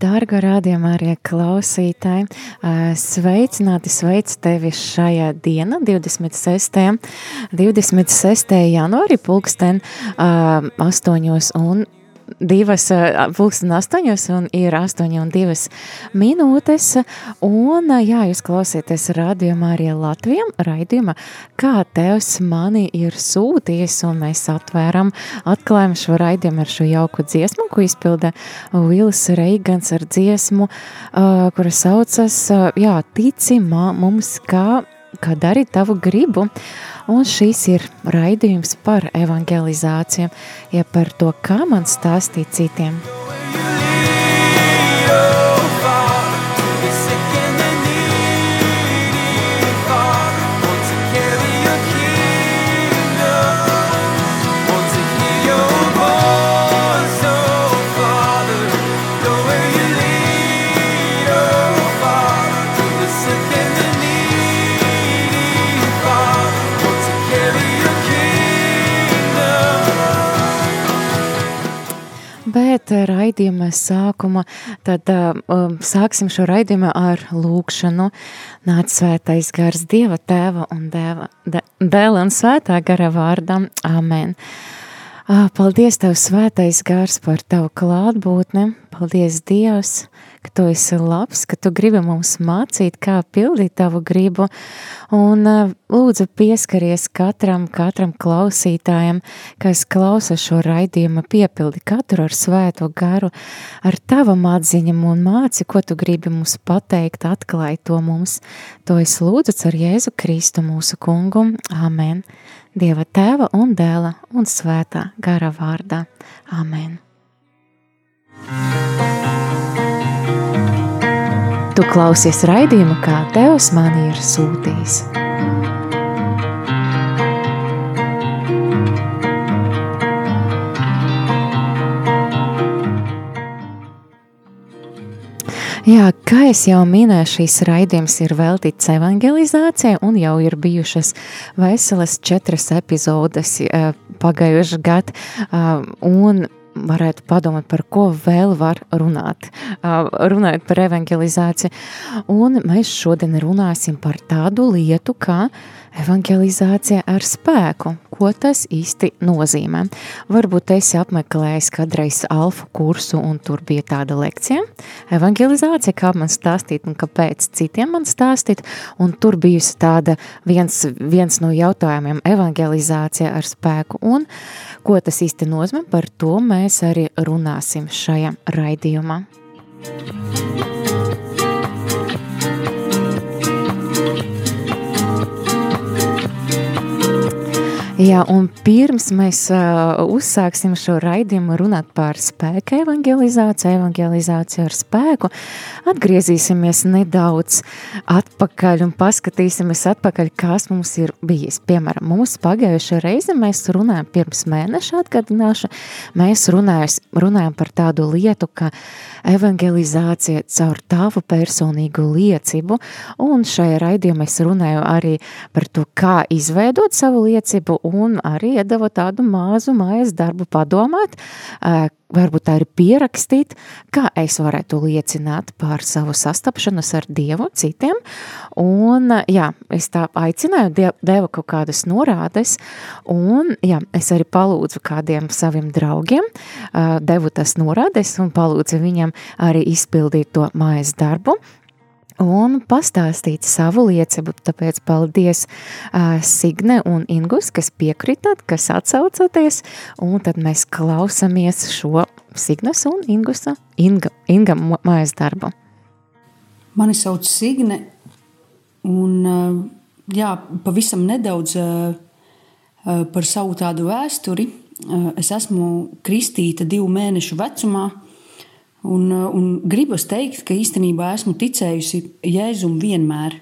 Darga rādījumā arī klausītāji, sveicināti, sveicu tevi šajā dienā, 26. 26. janvārī, pulksten ā, 8 un divas, pulksten 8 un ir 8 un 2 minūtes, un jā, jūs klausieties rādījumā arī Latvijam, raidījumā, kā Tevs mani ir sūtījis, un mēs atvēram, atklājam šo raidījumu ar šo jauku dziesmu, ko izpilda Vils Reigans ar dziesmu, uh, kura saucas, uh, jā, tici mums, kā, kā darīt tavu gribu. Un šīs ir raidījums par evangelizāciju, ja par to, kā man stāstīt citiem. Bet eh, raidījuma sākuma, tad uh, um, sāksim šo raidījumu ar lūkšanu. Nāc svētais gars Dieva tēva un dēva, de, dēla un svētā gara vārdam. Amen. Ah, Paldies Tev, svētais gars, par Tavu klātbūtni. Paldies, Dievs, ka Tu esi labs, ka Tu gribi mums mācīt, kā pildīt Tavu gribu. Un ah, lūdzu pieskaries katram, katram klausītājam, kas klausa šo raidījumu, piepildi katru ar svēto garu, ar Tavam atziņam un māci, ko Tu gribi mums pateikt, atklāj to mums. To es lūdzu ar Jēzu Kristu mūsu kungu. Amen. Dieva tēva un dēla un svētā gara vārdā. Amen. Tu klausies raidījumu, kā Tevs man ir sūtījis. Jā, kā jau minēju, šīs raidījums ir veltīts evangelizācijai, un jau ir bijušas veselas četras epizodes eh, pagājušajā gadā. Un varētu padomāt, par ko vēl var runāt, uh, runājot par evangelizāciju. Un mēs šodien runāsim par tādu lietu, kā evangelizācija ar spēku. Ko tas īsti nozīmē? Varbūt esi apmeklējis kādreiz alfa kursu, un tur bija tāda lekcija. Evangelizācija, kā man stāstīt un kāpēc citiem man stāstīt, un tur bijusi tāda viens, viens no jautājumiem - evangelizācija ar spēku. Un ko tas īsti nozīmē, par to mēs arī runāsim šajā raidījumā. Jā, un pirms mēs uh, uzsāksim šo raidījumu runāt par spēku evangelizāciju, evangelizāciju ar spēku, atgriezīsimies nedaudz atpakaļ un paskatīsimies atpakaļ, kas mums ir bijis. Piemēram, mūsu pagājušā reize mēs runājam pirms mēneša atgādināšu, mēs runājam, runājam par tādu lietu, ka evangelizācija caur tavu personīgu liecību, un šajā raidījumā es runāju arī par to, kā izveidot savu liecību, un arī iedavu tādu mazu mājas darbu padomāt, varbūt arī pierakstīt, kā es varētu liecināt par savu sastapšanos ar Dievu citiem, un jā, es tā aicināju, deva kaut kādas norādes, un jā, es arī palūdzu kādiem saviem draugiem, devu tas norādes un palūdzu viņam arī izpildīt to mājas darbu, un pastāstīt savu liecību. Tāpēc paldies uh, Signe un Ingus, kas piekritat, kas atsaucaties, un tad mēs klausamies šo Signes un Ingusa, Inga, Inga mājas darbu. Mani sauc Signe, un uh, jā, pavisam nedaudz uh, par savu tādu vēsturi. Es esmu kristīta divu mēnešu vecumā, Un, uh, un gribas teikt, ka īstenībā esmu ticējusi Jēzum vienmēr.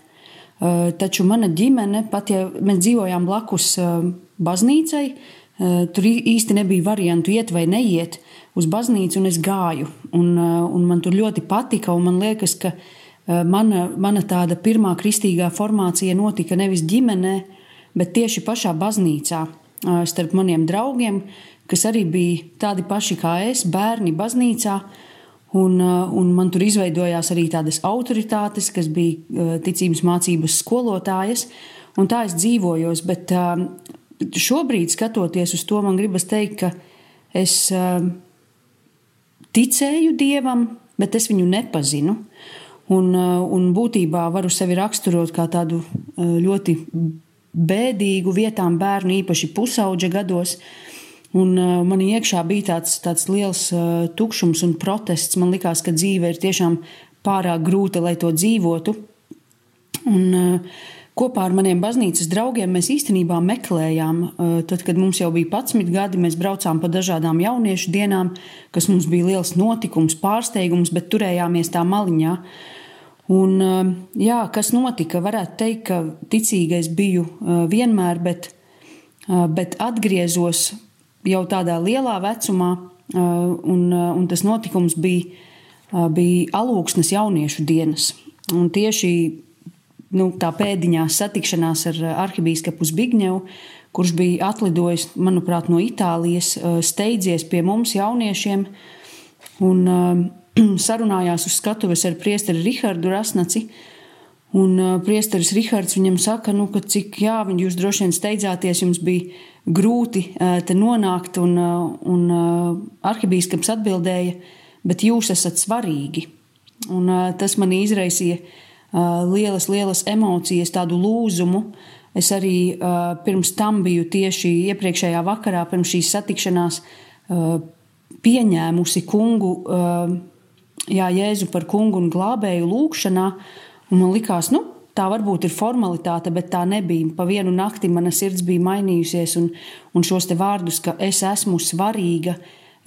Uh, taču mana ģimene, pat ja mēs dzīvojām blakus uh, baznīcai, tur īsti nebija variantu iet vai neiet uz baznīcu, un es gāju. Un, un man tur ļoti patika, un man liekas, ka mana, mana tāda pirmā kristīgā formācija notika nevis ģimenē, bet tieši pašā baznīcā starp maniem draugiem, kas arī bija tādi paši kā es, bērni baznīcā. Un, uh, un man tur izveidojās arī tādas autoritātes, kas bija uh, ticības mācības skolotājas, un tā es dzīvojos. Bet uh, šobrīd, skatoties uz to, man gribas teikt, ka es ticēju dievam, bet es viņu nepazinu. Un, un būtībā varu sevi raksturot kā tādu ļoti bēdīgu vietām bērnu, īpaši pusauģa gados. Uh, Un uh, man iekšā bija tāds, tāds liels uh, tukšums un protests. Man likās, ka dzīve ir tiešām pārāk grūta, lai to dzīvotu. Un, uh, kopā ar maniem baznīcas draugiem mēs īstenībā meklējām, uh, tad, kad mums jau bija 11 gadi, mēs braucām pa dažādām jauniešu dienām, kas mums bija liels notikums, pārsteigums, bet turējāmies tā maliņā. Un, uh, jā, kas notika? Varētu teikt, ka ticīgais biju uh, vienmēr, bet, bet atgriezos jau tādā lielā vecumā, un, un tas notikums bija, bija alūksnes jauniešu dienas. Un tieši nu, tā pēdiņās satikšanās ar arhibīskapu Zbigņevu, kurš bija atlidojis, manuprāt, no Itālijas, steidzies pie mums, jauniešiem, un sarunājās uz skatuves ar priesteri Rihardu Rasnaci. Un uh, priesteris Rihards viņam saka, nu, ka cik jā, jūs droši vien steidzāties, jums bija grūti te nonākt, un, un arhibīskaps atbildēja, bet jūs esat svarīgi. Un, tas man izraisīja lielas, lielas emocijas, tādu lūzumu. Es arī pirms tam biju tieši iepriekšējā vakarā, pirms šīs satikšanās, pieņēmusi kungu, jā, Jēzu par kungu un glābēju lūgšanā. Un man likās, nu, tā varbūt ir formalitāte, bet tā nebija. Pa vienu nakti mana sirds bija mainījusies, un, un šos vārdus, ka es esmu svarīga,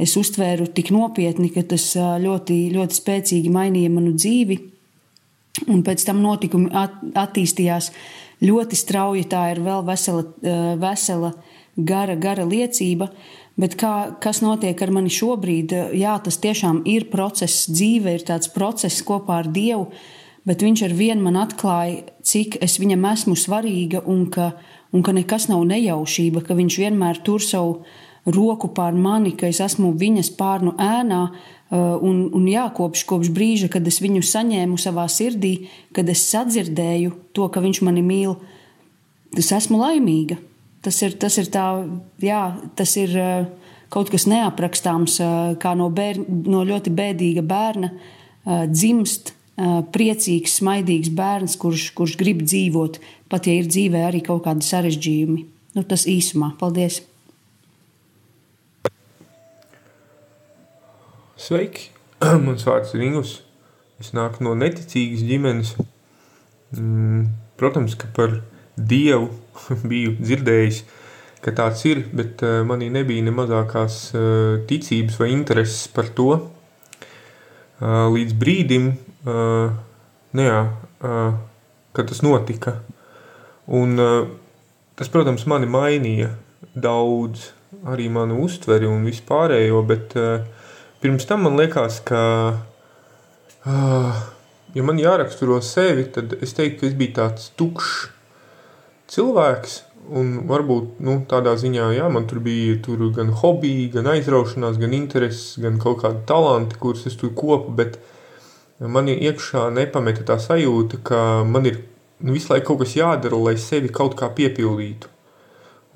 es uztvēru tik nopietni, ka tas ļoti, ļoti spēcīgi mainīja manu dzīvi. Un pēc tam notikumi at, attīstījās ļoti strauji. Tā ir vēl vesela, vesela gara, gara liecība. Bet kā, kas notiek ar mani šobrīd? Jā, tas tiešām ir process, dzīve ir tāds process kopā ar Dievu bet viņš ar vienu man atklāja, cik es viņam esmu svarīga un ka, un ka nekas nav nejaušība, ka viņš vienmēr tur savu roku pār mani, ka es esmu viņas pārnu ēnā. Uh, un, un jā, kopš, kopš brīža, kad es viņu saņēmu savā sirdī, kad es sadzirdēju to, ka viņš mani mīl, es esmu laimīga. Tas ir, tas ir, tā, jā, tas ir uh, kaut kas neaprakstāms, uh, kā no, bērn, no ļoti bēdīga bērna dzimst priecīgs, smaidīgs bērns, kurš, kurš grib dzīvot, pat ja ir dzīvē arī kaut kādi sarežģījumi. Nu, tas īsumā. Paldies! Sveiki! Mans vārds ir Ingus. Es nāku no neticīgas ģimenes. Mm, protams, ka par Dievu biju dzirdējis, ka tāds ir, bet manī nebija ne mazākās ticības vai intereses par to. Līdz brīdim, nu jā, kad tas notika. Un, tas, protams, mani mainīja daudz, arī manu uztveri un vispārējo, bet pirms tam man liekas, ka, ja man jāraksturo sevi, tad es teiktu, ka es biju tāds tukšs cilvēks, un varbūt nu, tādā ziņā, jā, man tur bija tur gan hobiji, gan aizraušanās, gan intereses, gan kaut kādi talanti, kurus es tur kopu, bet man iekšā nepameta tā sajūta, ka man ir nu, visu laiku kaut kas jādara, lai sevi kaut kā piepildītu.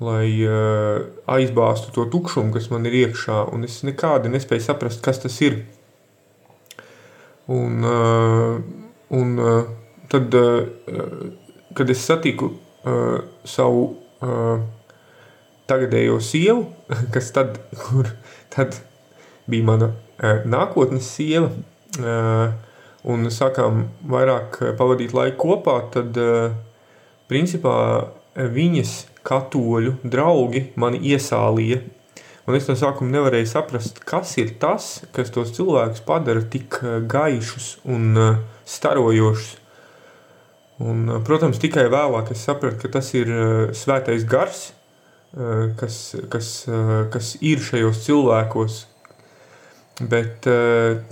Lai uh, aizbāztu to tukšumu, kas man ir iekšā, un es nekādi nespēju saprast, kas tas ir. Un, uh, un uh, tad, uh, kad es satiku uh, savu tagadējo sievu, kas tad, kur, tad bija mana nākotnes sieva, un sākām vairāk pavadīt laiku kopā, tad principā viņas katoļu draugi mani iesālīja. Un es no sākuma nevarēju saprast, kas ir tas, kas tos cilvēkus padara tik gaišus un starojošus. Un, protams, tikai vēlāk es sapratu, ka tas ir svētais gars, kas, kas, kas ir šajos cilvēkos, Bet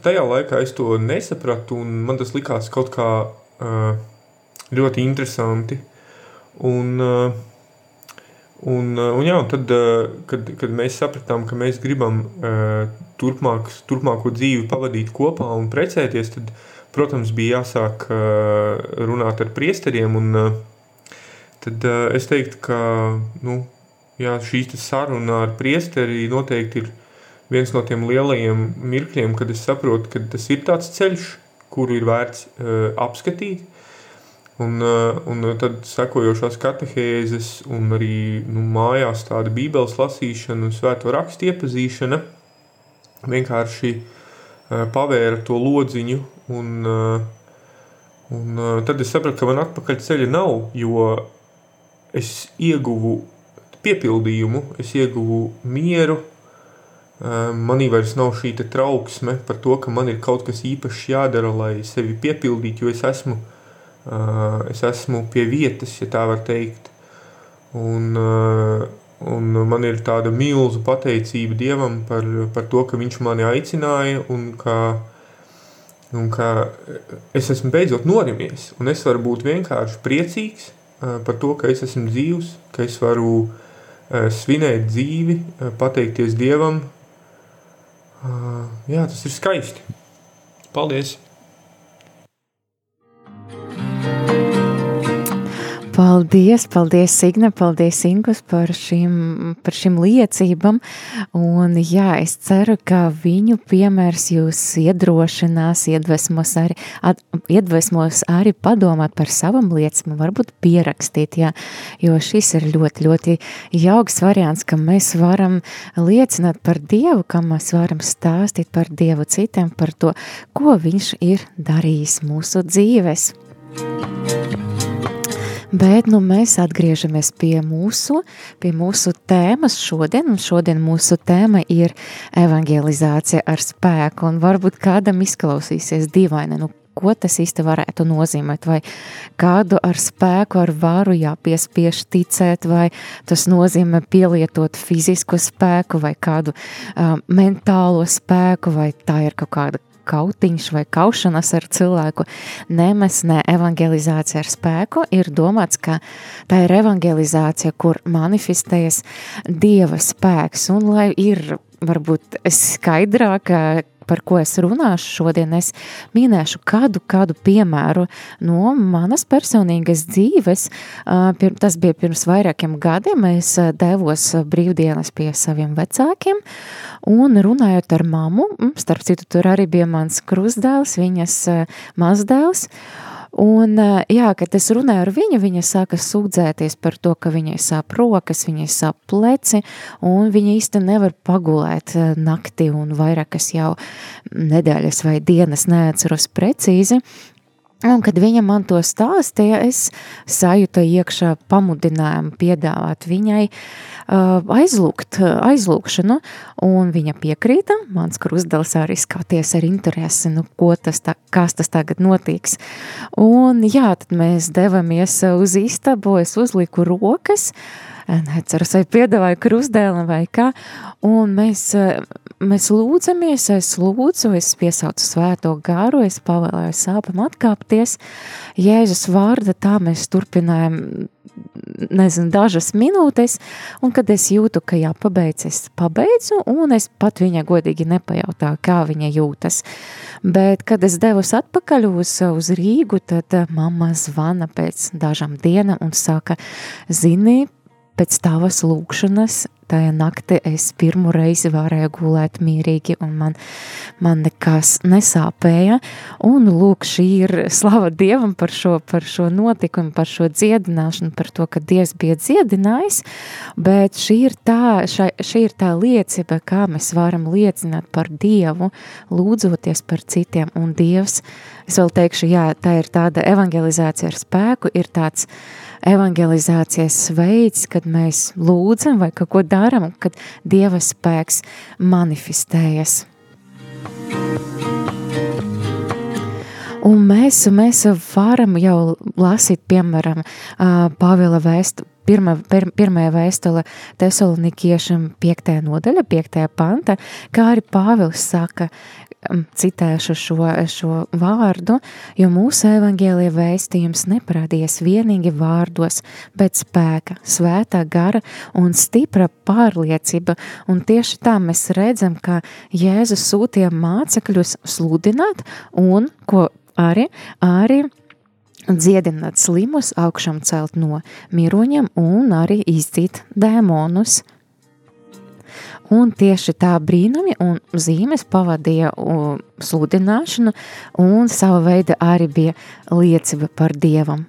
tajā laikā es to nesapratu, un man tas likās kaut kā ļoti interesanti. Un, un, un, jā, un tad, kad, kad mēs sapratām, ka mēs gribam turpmāk, turpmāko dzīvi pavadīt kopā un precēties, tad, protams, bija jāsāk uh, runāt ar priesteriem. Un, uh, tad uh, es teiktu, ka nu, jā, šī saruna ar priesteri noteikti ir viens no tiem lielajiem mirkļiem, kad es saprotu, ka tas ir tāds ceļš, kuru ir vērts uh, apskatīt. Un, uh, un tad sekojošās katehēzes un arī nu, mājās tāda bībeles lasīšana un svēto rakstu iepazīšana vienkārši uh, pavēra to lodziņu un, uh, un uh, tad es sapratu, ka man atpakaļ ceļa nav, jo es ieguvu piepildījumu, es ieguvu mieru, manī vairs nav šī trauksme par to, ka man ir kaut kas īpašs jādara, lai sevi piepildītu, jo es esmu, es esmu pie vietas, ja tā var teikt. Un, un man ir tāda milzu pateicība Dievam par, par to, ka Viņš mani aicināja un ka, un ka es esmu beidzot norimies. Un es varu būt vienkārši priecīgs par to, ka es esmu dzīvs, ka es varu svinēt dzīvi, pateikties Dievam jā, tas ir skaisti. Paldies! Paldies, paldies, Signe, paldies, Ingus, par šīm, par šīm liecībām. Un, jā, es ceru, ka viņu piemērs jūs iedrošinās, iedvesmos arī, at, iedvesmos arī padomāt par savam liecību, varbūt pierakstīt, jā, jo šis ir ļoti, ļoti jauks variants, ka mēs varam liecināt par Dievu, ka mēs varam stāstīt par Dievu citiem, par to, ko viņš ir darījis mūsu dzīves. Thank you. Bet nu, mēs atgriežamies pie mūsu, pie mūsu tēmas šodien, un šodien mūsu tēma ir evangelizācija ar spēku, un varbūt kādam izklausīsies dīvaini, nu, ko tas īsti varētu nozīmēt, vai kādu ar spēku, ar varu jāpiespiež ticēt, vai tas nozīmē pielietot fizisku spēku, vai kādu uh, mentālo spēku, vai tā ir kaut kāda kautiņš vai kaušanas ar cilvēku. Nemes, ne evangelizācija ar spēku ir domāts, ka tā ir evangelizācija, kur manifestējas Dieva spēks un lai ir varbūt skaidrāk, par ko es runāšu šodien, es minēšu kādu, kādu piemēru no manas personīgas dzīves. Tas bija pirms vairākiem gadiem. Es devos brīvdienas pie saviem vecākiem un runājot ar mammu, starp citu, tur arī bija mans krustdēls, viņas mazdēls. Un, jā, kad es runāju ar viņu, viņa sāka sūdzēties par to, ka viņai sāp rokas, viņai sāp pleci, un viņa īsti nevar pagulēt naktī, un vairākas jau nedēļas vai dienas neatceros precīzi, Un, kad viņa man to stāstīja, es sajūtu iekšā pamudinājumu piedāvāt viņai uh, aizlūgt, aizlūgšanu, un viņa piekrīta. Mans krustdēls arī skaties ar interesi, nu, ko tas, tā, kas tas tagad notiks. Un jā, tad mēs devamies uz istabu, es uzliku rokas, neceros, vai piedāvāju krustdēli vai kā, un mēs mēs lūdzamies, es lūdzu, es piesaucu svēto garu, es pavēlēju sāpam atkāpties. Jēzus vārda tā mēs turpinājam, nezinu, dažas minūtes, un kad es jūtu, ka jāpabeidz, es pabeidzu, un es pat viņa godīgi nepajautāju, kā viņa jūtas. Bet, kad es devos atpakaļ uz, uz Rīgu, tad mamma zvana pēc dažām dienām un saka, zini, pēc tavas lūkšanas tajā naktī es pirmo reizi varēju gulēt mierīgi un man, man nekas nesāpēja. Un lūk, šī ir slava Dievam par šo, par šo notikumu, par šo dziedināšanu, par to, ka Dievs bija dziedinājis, bet šī ir tā, šai, šī ir tā liecība, kā mēs varam liecināt par Dievu, lūdzoties par citiem un Dievs. Es vēl teikšu, jā, tā ir tāda evangelizācija ar spēku, ir tāds evangelizācijas veids, kad mēs lūdzam vai kaut ko daram, kad Dieva spēks manifestējas. Un mēs, mēs varam jau lasīt, piemēram, Pāvila vēstu, pirmā, pir, pirmajā vēstule Tesalonikiešam 5. nodaļa, 5. panta, kā arī Pāvils saka, citēšu šo, šo vārdu, jo mūsu evaņģēlija vēstījums neparādījās vienīgi vārdos, bet spēka, svētā gara un stipra pārliecība, un tieši tā mēs redzam, ka Jēzus sūtīja mācekļus sludināt un, ko arī, arī dziedināt slimus, augšām celt no miroņiem un arī izdzīt dēmonus – Un tieši tā brīnumi un zīmes pavadīja sludināšanu un sava veida arī bija liecība par Dievam,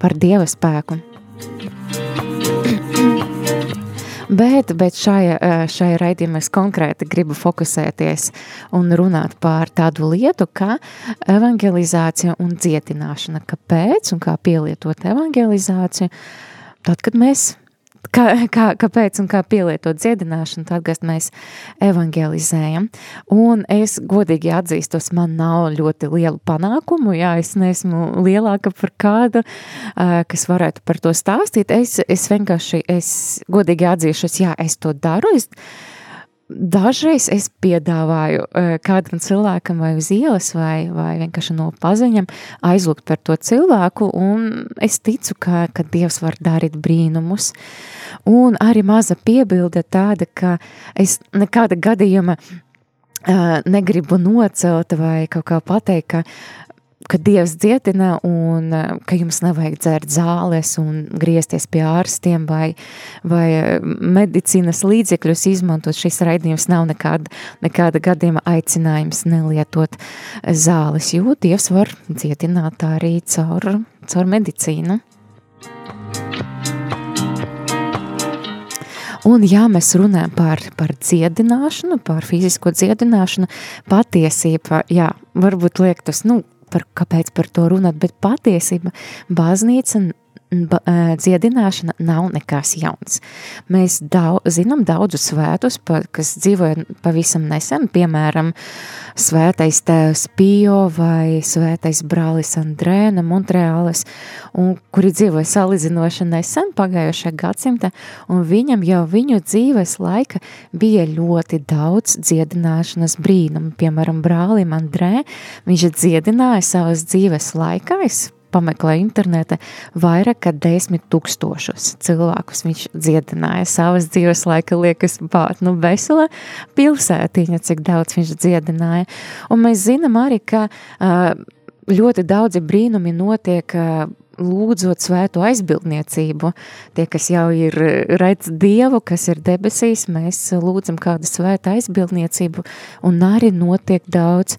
par Dieva spēku. Bet, bet šai, šai raidījumā es konkrēti gribu fokusēties un runāt par tādu lietu, kā evangelizācija un dziedināšana. Kāpēc un kā pielietot evangelizāciju? Tad, kad mēs kā, kā, kāpēc un kā pielietot dziedināšanu, tad, kad mēs evangelizējam. Un es godīgi atzīstos, man nav ļoti lielu panākumu, jā, es neesmu lielāka par kādu, kas varētu par to stāstīt. Es, es vienkārši, es godīgi atzīšos, jā, es to daru, es, Dažreiz es piedāvāju kādam cilvēkam vai uz ielas vai, vai vienkārši no paziņam aizlūgt par to cilvēku un es ticu, ka, ka Dievs var darīt brīnumus. Un arī maza piebilde tāda, ka es nekāda gadījuma negribu nocelt vai kaut kā pateikt, ka ka Dievs dziedina un eh, ka jums nevajag dzērt zāles un griezties pie ārstiem vai, vai eh, medicīnas līdzekļus izmantot. Šis raidījums nav nekāda, nekāda gadījuma aicinājums nelietot zāles, jo Dievs var dziedināt arī caur, caur medicīnu. Un, ja mēs runājam par, par dziedināšanu, par fizisko dziedināšanu, patiesība, jā, varbūt liek tas, nu, par, kāpēc par to runāt, bet patiesība baznīca ba, dziedināšana nav nekas jauns. Mēs daudz, zinām daudzus svētus, pa, kas dzīvoja pavisam nesen, piemēram, svētais tēvs Pio vai svētais brālis Andrēna Montreāles, un, kuri dzīvoja salīdzinoši nesen pagājušajā gadsimta, un viņam jau viņu dzīves laika bija ļoti daudz dziedināšanas brīnumu. Piemēram, brālim Andrē, viņš dziedināja savas dzīves laikā, es pameklē internete, vairāk kā desmit tūkstošus cilvēkus viņš dziedināja savas dzīves laika, liekas, bāt, nu, vesela pilsētiņa, cik daudz viņš dziedināja. Un mēs zinām arī, ka ļoti daudzi brīnumi notiek lūdzot svēto aizbildniecību. Tie, kas jau ir redz Dievu, kas ir debesīs, mēs lūdzam kādu svētu aizbildniecību, un arī notiek daudz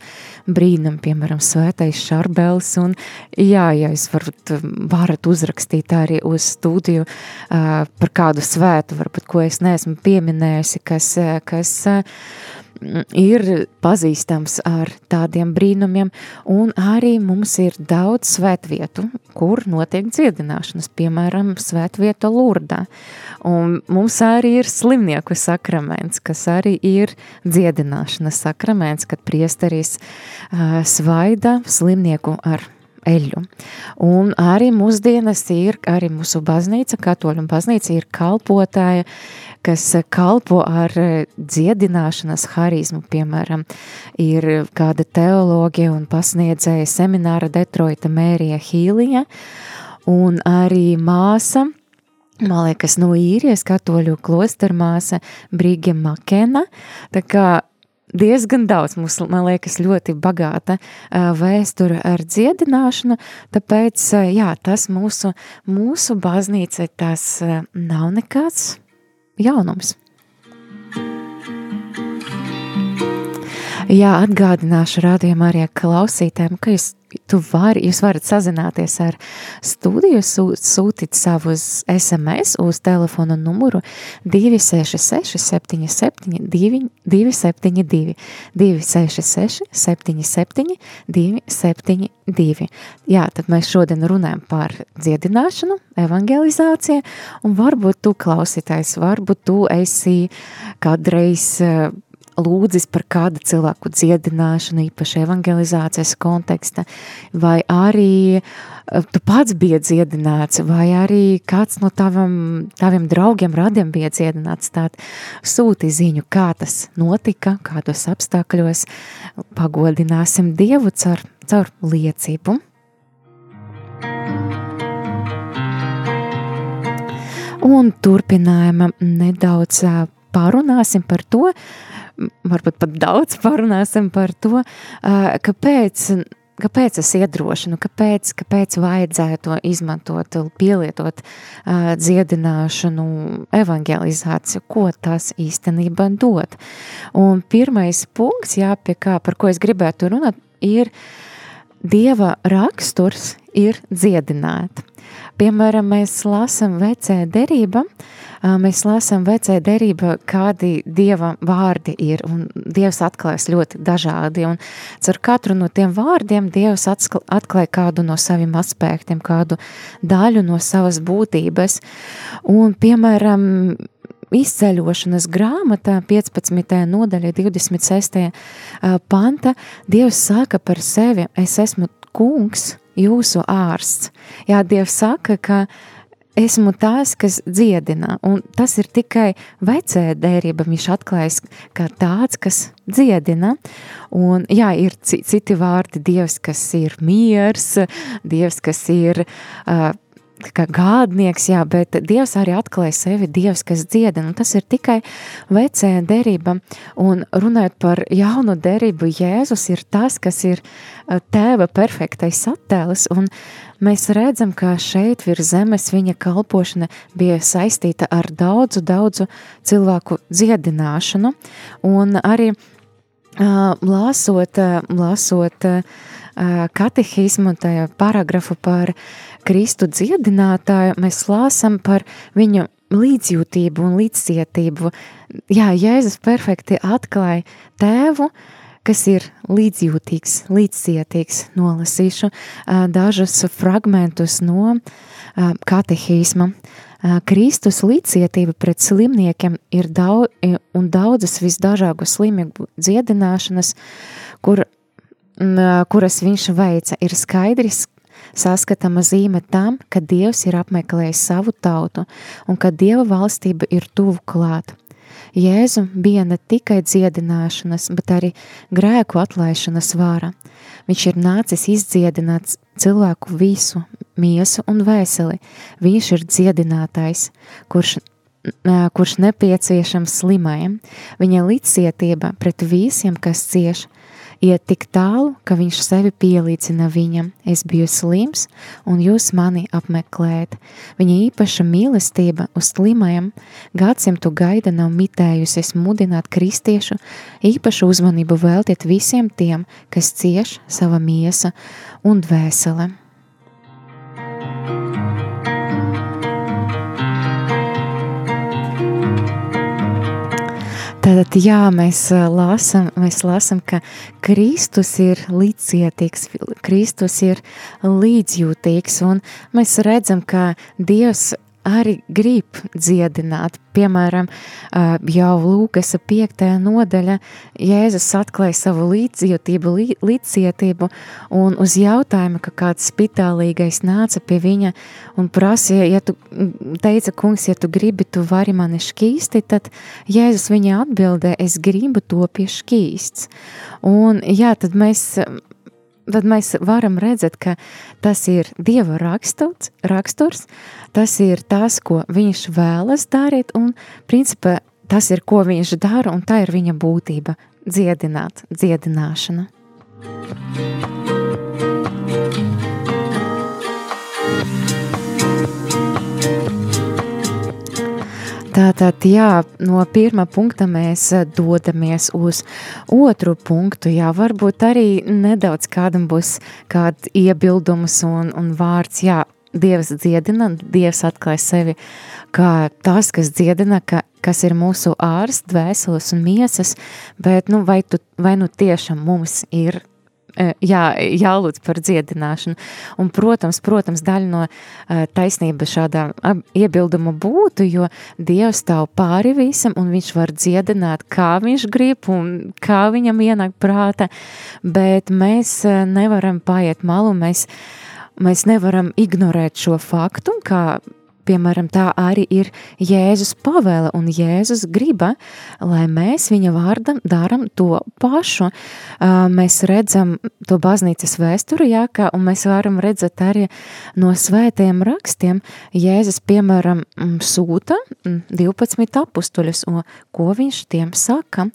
brīnum, piemēram, svētais šarbels, un jā, ja jūs varat, varat uzrakstīt arī uz studiju uh, par kādu svētu, varbūt, ko es neesmu pieminējusi, kas, kas uh, ir pazīstams ar tādiem brīnumiem, un arī mums ir daudz svētvietu, kur notiek dziedināšanas, piemēram, svētvieta Lurdā. Un mums arī ir slimnieku sakraments, kas arī ir dziedināšanas sakraments, kad priesteris uh, svaida slimnieku ar eļu. Un arī mūsdienas ir, arī mūsu baznīca, katoļu baznīca ir kalpotāja, kas kalpo ar dziedināšanas harizmu, piemēram, ir kāda teoloģija un pasniedzēja semināra Detroita Mērija Hīlija, un arī māsa, man liekas, no īrijas katoļu klostermāsa Brīge Makena, tā kā diezgan daudz. Mums, man liekas, ļoti bagāta vēsture ar dziedināšanu, tāpēc, jā, tas mūsu, mūsu baznīca, tas nav nekāds jaunums. Jā, atgādināšu rādījumā arī klausītēm, ka jūs tu vari, jūs varat sazināties ar studiju, sūtīt savus SMS uz telefona numuru 266 77 272, 266 77 272. Jā, tad mēs šodien runājam par dziedināšanu, evangelizāciju, un varbūt tu klausītājs, varbūt tu esi kādreiz lūdzis par kādu cilvēku dziedināšanu, īpaši evangelizācijas konteksta, vai arī eh, tu pats bija dziedināts, vai arī kāds no tavam, taviem draugiem, radiem bija dziedināts, tād sūti ziņu, kā tas notika, kādos apstākļos, pagodināsim Dievu caur, caur liecību. Un turpinājumā nedaudz eh, pārunāsim par to, varbūt pat daudz parunāsim par to, kāpēc, kāpēc es iedrošinu, kāpēc, kāpēc vajadzētu izmantot, pielietot dziedināšanu, evangelizāciju, ko tas īstenībā dod. Un pirmais punkts, jā, pie kā, par ko es gribētu runāt, ir Dieva raksturs ir dziedināt. Piemēram, mēs lasām vecē derība, mēs lasām vecē derība, kādi Dieva vārdi ir, un Dievs atklājas ļoti dažādi, un caur katru no tiem vārdiem Dievs atklāja kādu no saviem aspektiem, kādu daļu no savas būtības, un, piemēram, izceļošanas grāmatā, 15. nodaļa, 26. panta, Dievs saka par sevi, es esmu kungs, jūsu ārsts. Jā, Dievs saka, ka esmu tās, kas dziedina, un tas ir tikai vecē dērība, viņš atklājas kā tāds, kas dziedina, un jā, ir citi vārdi, Dievs, kas ir miers, Dievs, kas ir uh, kā gādnieks, jā, bet Dievs arī atklāja sevi, Dievs, kas dziedina, un tas ir tikai vecē derība, un runājot par jaunu derību, Jēzus ir tas, kas ir tēva perfektais attēls, un mēs redzam, ka šeit virs zemes viņa kalpošana bija saistīta ar daudzu, daudzu cilvēku dziedināšanu, un arī uh, lāsot, lāsot uh, katehismu, tajā paragrafu par Kristu dziedinātāju, mēs lāsam par viņu līdzjūtību un līdzcietību. Jā, Jēzus perfekti atklāja tēvu, kas ir līdzjūtīgs, līdzcietīgs. Nolasīšu dažus fragmentus no katehisma. Kristus līdzcietība pret slimniekiem ir daudz, un daudzas visdažādu slimību dziedināšanas, kur kuras viņš veica, ir skaidrs, saskatama zīme tam, ka Dievs ir apmeklējis savu tautu un ka Dieva valstība ir tuvu klāt. Jēzu bija ne tikai dziedināšanas, bet arī grēku atlaišanas vāra. Viņš ir nācis izdziedināt cilvēku visu, miesu un vēseli. Viņš ir dziedinātājs, kurš kurš nepieciešams slimajam, viņa līdzcietība pret visiem, kas cieš, iet tik tālu, ka viņš sevi pielīdzina viņam. Es biju slims, un jūs mani apmeklējat. Viņa īpaša mīlestība uz slimajam gadsimtu gaida nav mitējusies mudināt kristiešu īpašu uzmanību veltiet visiem tiem, kas cieš sava miesa un dvēsele. Tātad, jā, mēs lasām, mēs lasām, ka Kristus ir līdzcietīgs, Kristus ir līdzjūtīgs, un mēs redzam, ka Dievs arī grib dziedināt. Piemēram, jau Lūkas 5. nodaļa Jēzus atklāja savu līdzjūtību, līdzcietību, un uz jautājumu, ka kāds spitālīgais nāca pie viņa un prasīja, ja tu teica, kungs, ja tu gribi, tu vari mani šķīsti, tad Jēzus viņa atbildē, es gribu to pie šķīsts. Un jā, tad mēs tad mēs varam redzēt, ka tas ir Dieva raksturs, raksturs, tas ir tas, ko viņš vēlas darīt, un principā tas ir, ko viņš dara, un tā ir viņa būtība - dziedināt, dziedināšana. Tātad, jā, no pirmā punkta mēs eh, dodamies uz otru punktu. Jā, varbūt arī nedaudz kādam būs kāds iebildums un, un vārds. Jā, Dievs dziedina, Dievs atklāja sevi kā tas, kas dziedina, ka, kas ir mūsu ārsts, dvēseles un miesas, bet nu, vai, tu, vai nu tiešām mums ir jā, jālūdz par dziedināšanu. Un, protams, protams, daļa no taisnības šādā iebilduma būtu, jo Dievs stāv pāri visam, un viņš var dziedināt, kā viņš grib un kā viņam ienāk prāta, bet mēs nevaram paiet malu, mēs, mēs nevaram ignorēt šo faktu, kā Piemēram, tā arī ir Jēzus pavēle un Jēzus griba, lai mēs viņa vārdam daram to pašu. Mēs redzam to baznīcas vēsturi, jā, kā, un mēs varam redzēt arī no svētajiem rakstiem. Jēzus, piemēram, sūta 12 apustuļus, un ko viņš tiem saka?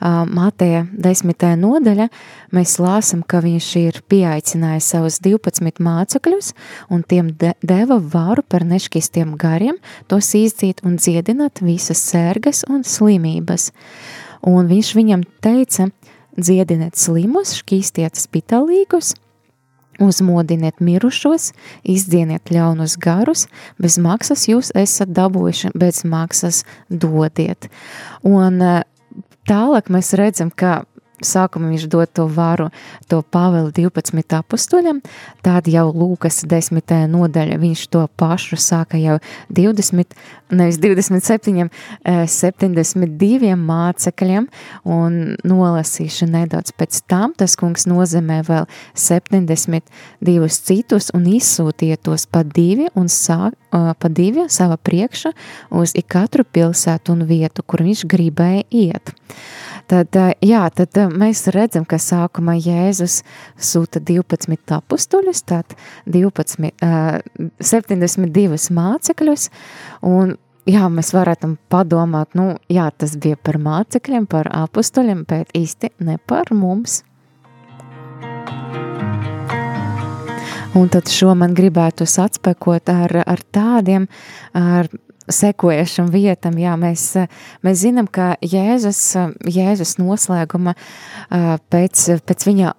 Mateja 10. nodaļa mēs lāsam, ka viņš ir pieaicinājis savus 12 mācekļus un tiem de deva varu par nešķistiem svētiem gariem, tos izdzīt un dziedināt visas sērgas un slimības. Un viņš viņam teica, dziediniet slimus, šķīstiet spitalīgus, uzmodiniet mirušos, izdzieniet ļaunus garus, bez maksas jūs esat dabūjuši, bez maksas dodiet. Un eh, tālāk mēs redzam, ka sākumā viņš dod to varu, to Pāvelu 12 apustuļam, tad jau Lūkas 10. nodaļa viņš to pašu sāka jau 20, nevis 27, 72 eh, mācekļiem un nolasīšu nedaudz pēc tam, tas kungs nozīmē vēl 72 citus un izsūtīja tos pa divi un sāk, eh, pa divi sava priekša uz ikatru pilsētu un vietu, kur viņš gribēja iet. Tad, eh, jā, tad eh, mēs redzam, ka sākumā Jēzus sūta 12 apustuļus, tad 12, 72 mācekļus, un jā, mēs varētu padomāt, nu, jā, tas bija par mācekļiem, par apustuļiem, bet īsti ne par mums. Un tad šo man gribētu atspekot ar, ar tādiem, ar sekojušam vietam. Jā, mēs, mēs zinām, ka Jēzus, Jēzus noslēguma pēc, pēc viņa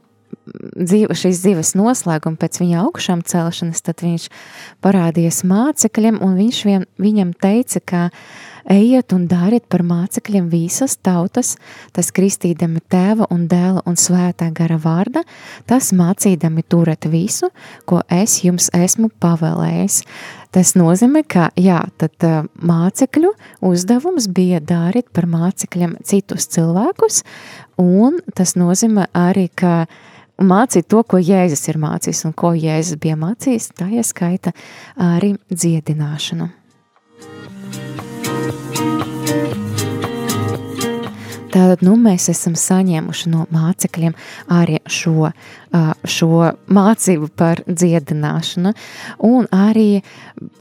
dzīve, šīs dzīves noslēguma, pēc viņa augšām celšanas, tad viņš parādījās mācekļiem, un viņš vien, viņam teica, ka ejiet un dariet par mācekļiem visas tautas, tas kristīdami tēva un dēla un svētā gara vārda, tas mācīdami turēt visu, ko es jums esmu pavēlējis. Tas nozīmē, ka jā, tad uh, mācekļu uzdevums bija dārīt par mācekļiem citus cilvēkus, un tas nozīmē arī, ka mācīt to, ko Jēzus ir mācījis un ko Jēzus bija mācījis, tā ieskaita arī dziedināšanu. Tātad nu, mēs esam saņēmuši no mācekļiem arī šo, šo mācību par dziedināšanu, un arī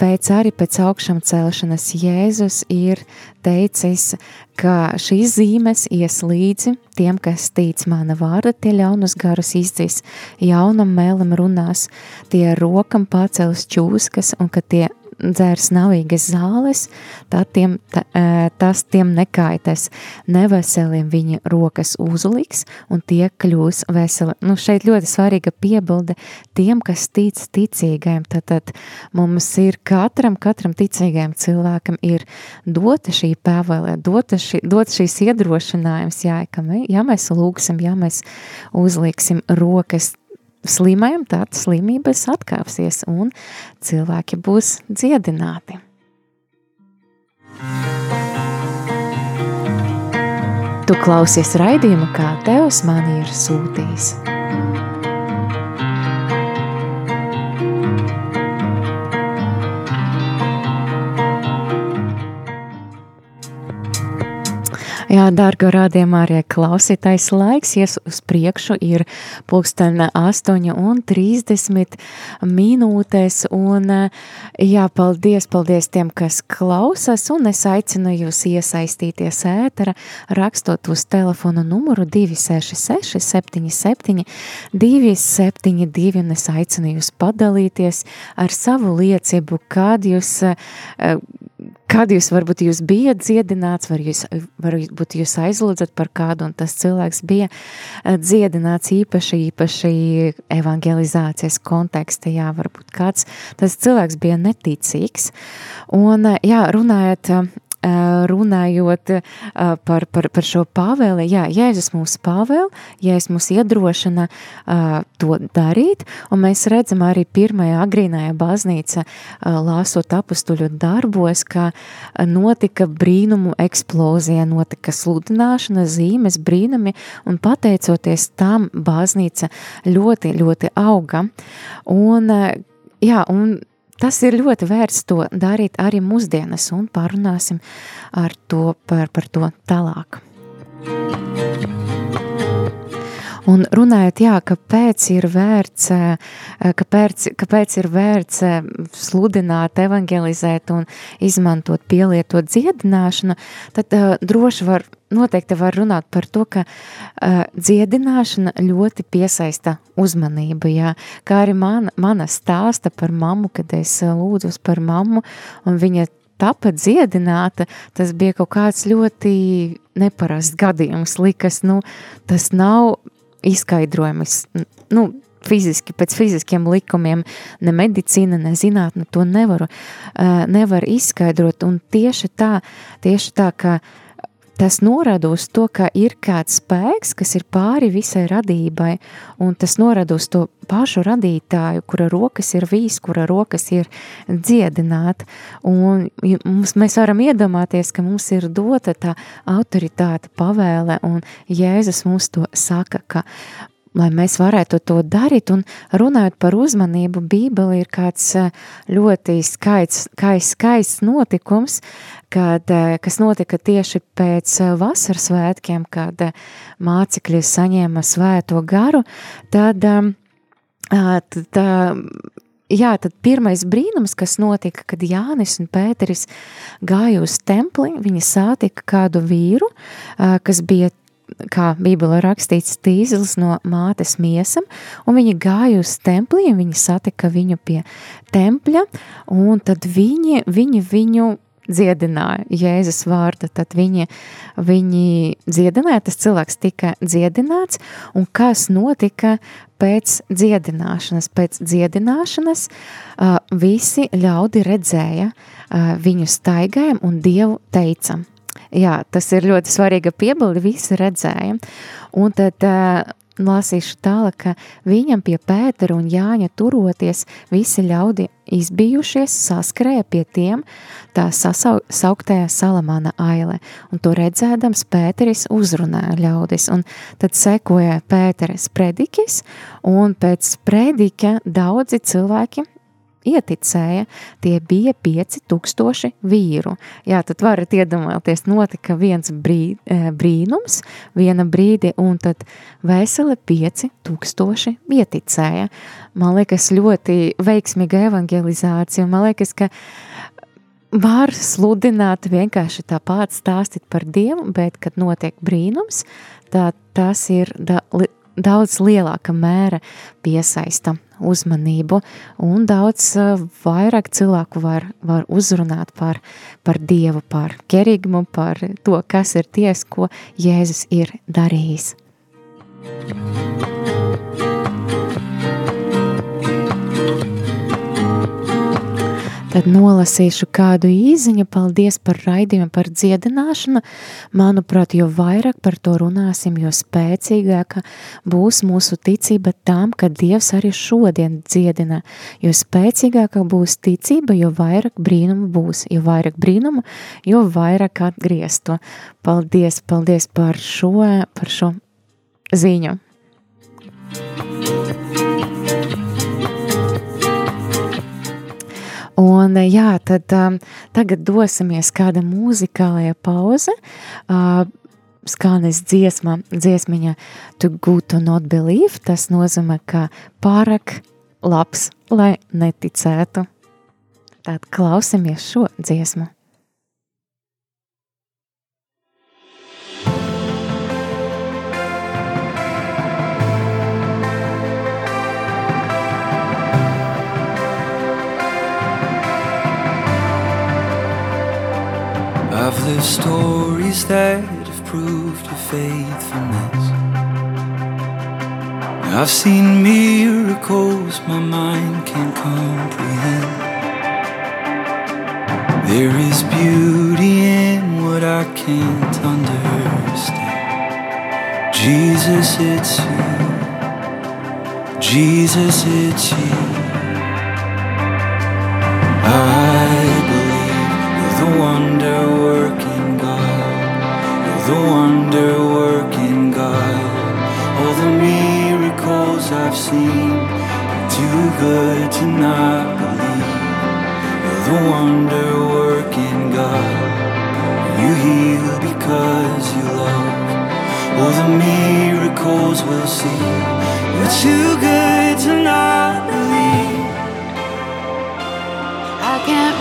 pēc, arī pēc augšām celšanas Jēzus ir teicis, ka šīs zīmes ies līdzi tiem, kas tic mana vārda, tie ļaunus garus izdzīs, jaunam mēlam runās, tie rokam pacels čūskas, un ka tie dzērs navīgas zāles, tiem, ta, tas tiem nekaitēs. Neveseliem viņa rokas uzliks un tie kļūs veseli. Nu, šeit ļoti svarīga piebilde tiem, kas tic ticīgajiem. Tad, tad mums ir katram, katram ticīgajam cilvēkam ir dota šī pēvēlē, dota, šī, dota šīs iedrošinājums, jā, ka mē, ja mēs lūgsim, ja mēs uzliksim rokas slimajam tādas slimības atkāpsies un cilvēki būs dziedināti. Tu klausies raidījumu, kā Tevs man ir sūtījis. Jā, dārgo rādījumā arī klausītais laiks, ies uz priekšu ir pulksten 8 un 30 minūtes, un jā, paldies, paldies tiem, kas klausas, un es aicinu jūs iesaistīties ētera, rakstot uz telefonu numuru 266 77 272, un es aicinu jūs padalīties ar savu liecību, kād jūs kad jūs varbūt jūs bijat dziedināts, var jūs, varbūt jūs aizlūdzat par kādu, un tas cilvēks bija uh, dziedināts īpaši, īpaši evangelizācijas kontekstā, jā, varbūt kāds, tas cilvēks bija neticīgs, un, uh, jā, runājot runājot par, par, par šo pāvēli, jā, Jēzus mūs pāvēl, Jēzus mūs iedrošina to darīt, un mēs redzam arī pirmajā agrīnajā baznīca, lāsot apustuļu darbos, ka notika brīnumu eksplozija, notika sludināšana, zīmes, brīnumi, un pateicoties tam baznīca ļoti, ļoti auga. Un, jā, un tas ir ļoti vērts to darīt arī mūsdienas, un parunāsim ar to par, par to tālāk. Un runājot, jā, kāpēc ir vērts, kāpēc, kāpēc ir vērts sludināt, evangelizēt un izmantot, pielietot dziedināšanu, tad uh, droši var noteikti var runāt par to, ka uh, dziedināšana ļoti piesaista uzmanību. Jā. Kā arī man, mana stāsta par mammu, kad es lūdzu par mammu, un viņa tapa dziedināta, tas bija kaut kāds ļoti neparasts gadījums. Likas, nu, tas nav izskaidrojams. Nu, fiziski, pēc fiziskiem likumiem, ne medicīna, ne zinātne to nevaru, uh, nevar izskaidrot. Un tieši tā, tieši tā, ka uh, tas norāda uz to, ka ir kāds spēks, kas ir pāri visai radībai, un tas norāda uz to pašu radītāju, kura rokas ir vīs, kura rokas ir dziedināt. Un mums, mēs varam iedomāties, ka mums ir dota tā autoritāte, pavēle, un Jēzus mums to saka, ka lai mēs varētu to darīt. Un runājot par uzmanību, Bībele ir kāds eh, ļoti skaists, skaists, notikums, kad, eh, kas notika tieši pēc eh, vasaras svētkiem, kad mācekļi saņēma svēto garu, tad, tad jā, tad pirmais brīnums, kas notika, kad Jānis un Pēteris gāja uz templi, viņi sātika kādu vīru, kas bija kā Bībelē rakstīts, tīzlis no mātes miesam, un viņi gāja uz templī, viņi satika viņu pie tempļa, un tad viņi, viņi viņu dziedināja Jēzus vārda, tad viņi, viņi dziedināja, tas cilvēks tika dziedināts, un kas notika pēc dziedināšanas? Pēc dziedināšanas uh, visi ļaudi redzēja uh, viņu staigājumu un Dievu teicam – Jā, tas ir ļoti svarīga piebilde, visi redzēja. Un tad uh, lasīšu tālāk, ka viņam pie Pētera un Jāņa turoties, visi ļaudi izbijušies, saskrēja pie tiem tā sasauktējā Salamana aile, un to redzēdams Pēteris uzrunāja ļaudis, un tad sekoja Pēteres predikis, un pēc predika daudzi cilvēki ieticēja, tie bija 5000 vīru. Jā, tad varat iedomāties, notika viens brī, eh, brīnums, viena brīdi, un tad veseli 5000 ieticēja. Man liekas, ļoti veiksmīga evangelizācija, man liekas, ka var sludināt vienkārši tāpat stāstīt par Dievu, bet, kad notiek brīnums, tā tas ir da, daudz lielāka mēra piesaista uzmanību, un daudz uh, vairāk cilvēku var, var uzrunāt par, par Dievu, par kerigmu, par to, kas ir ties, ko Jēzus ir darījis. Tad nolasīšu kādu īziņu. Paldies par raidījumu, par dziedināšanu. Manuprāt, jo vairāk par to runāsim, jo spēcīgāka būs mūsu ticība tam, ka Dievs arī šodien dziedina. Jo spēcīgāka būs ticība, jo vairāk brīnumu būs. Jo vairāk brīnumu, jo vairāk atgriezto. Paldies, paldies par šo, par šo ziņu. Un jā, tad um, tagad dosimies kāda mūzikālajā pauze. Uh, skanēs dziesma, dziesmiņa To Good to Not Believe. Tas nozīmē, ka pārāk labs, lai neticētu. Tad klausimies šo dziesmu. Of the stories that have proved your faithfulness. I've seen miracles my mind can't comprehend. There is beauty in what I can't understand. Jesus, it's you. Jesus, it's you. The wonder working God. All the miracles I've seen are too good to not believe. You're the wonder working God. You heal because you love. All the miracles we'll see. You're too good to not believe. I can't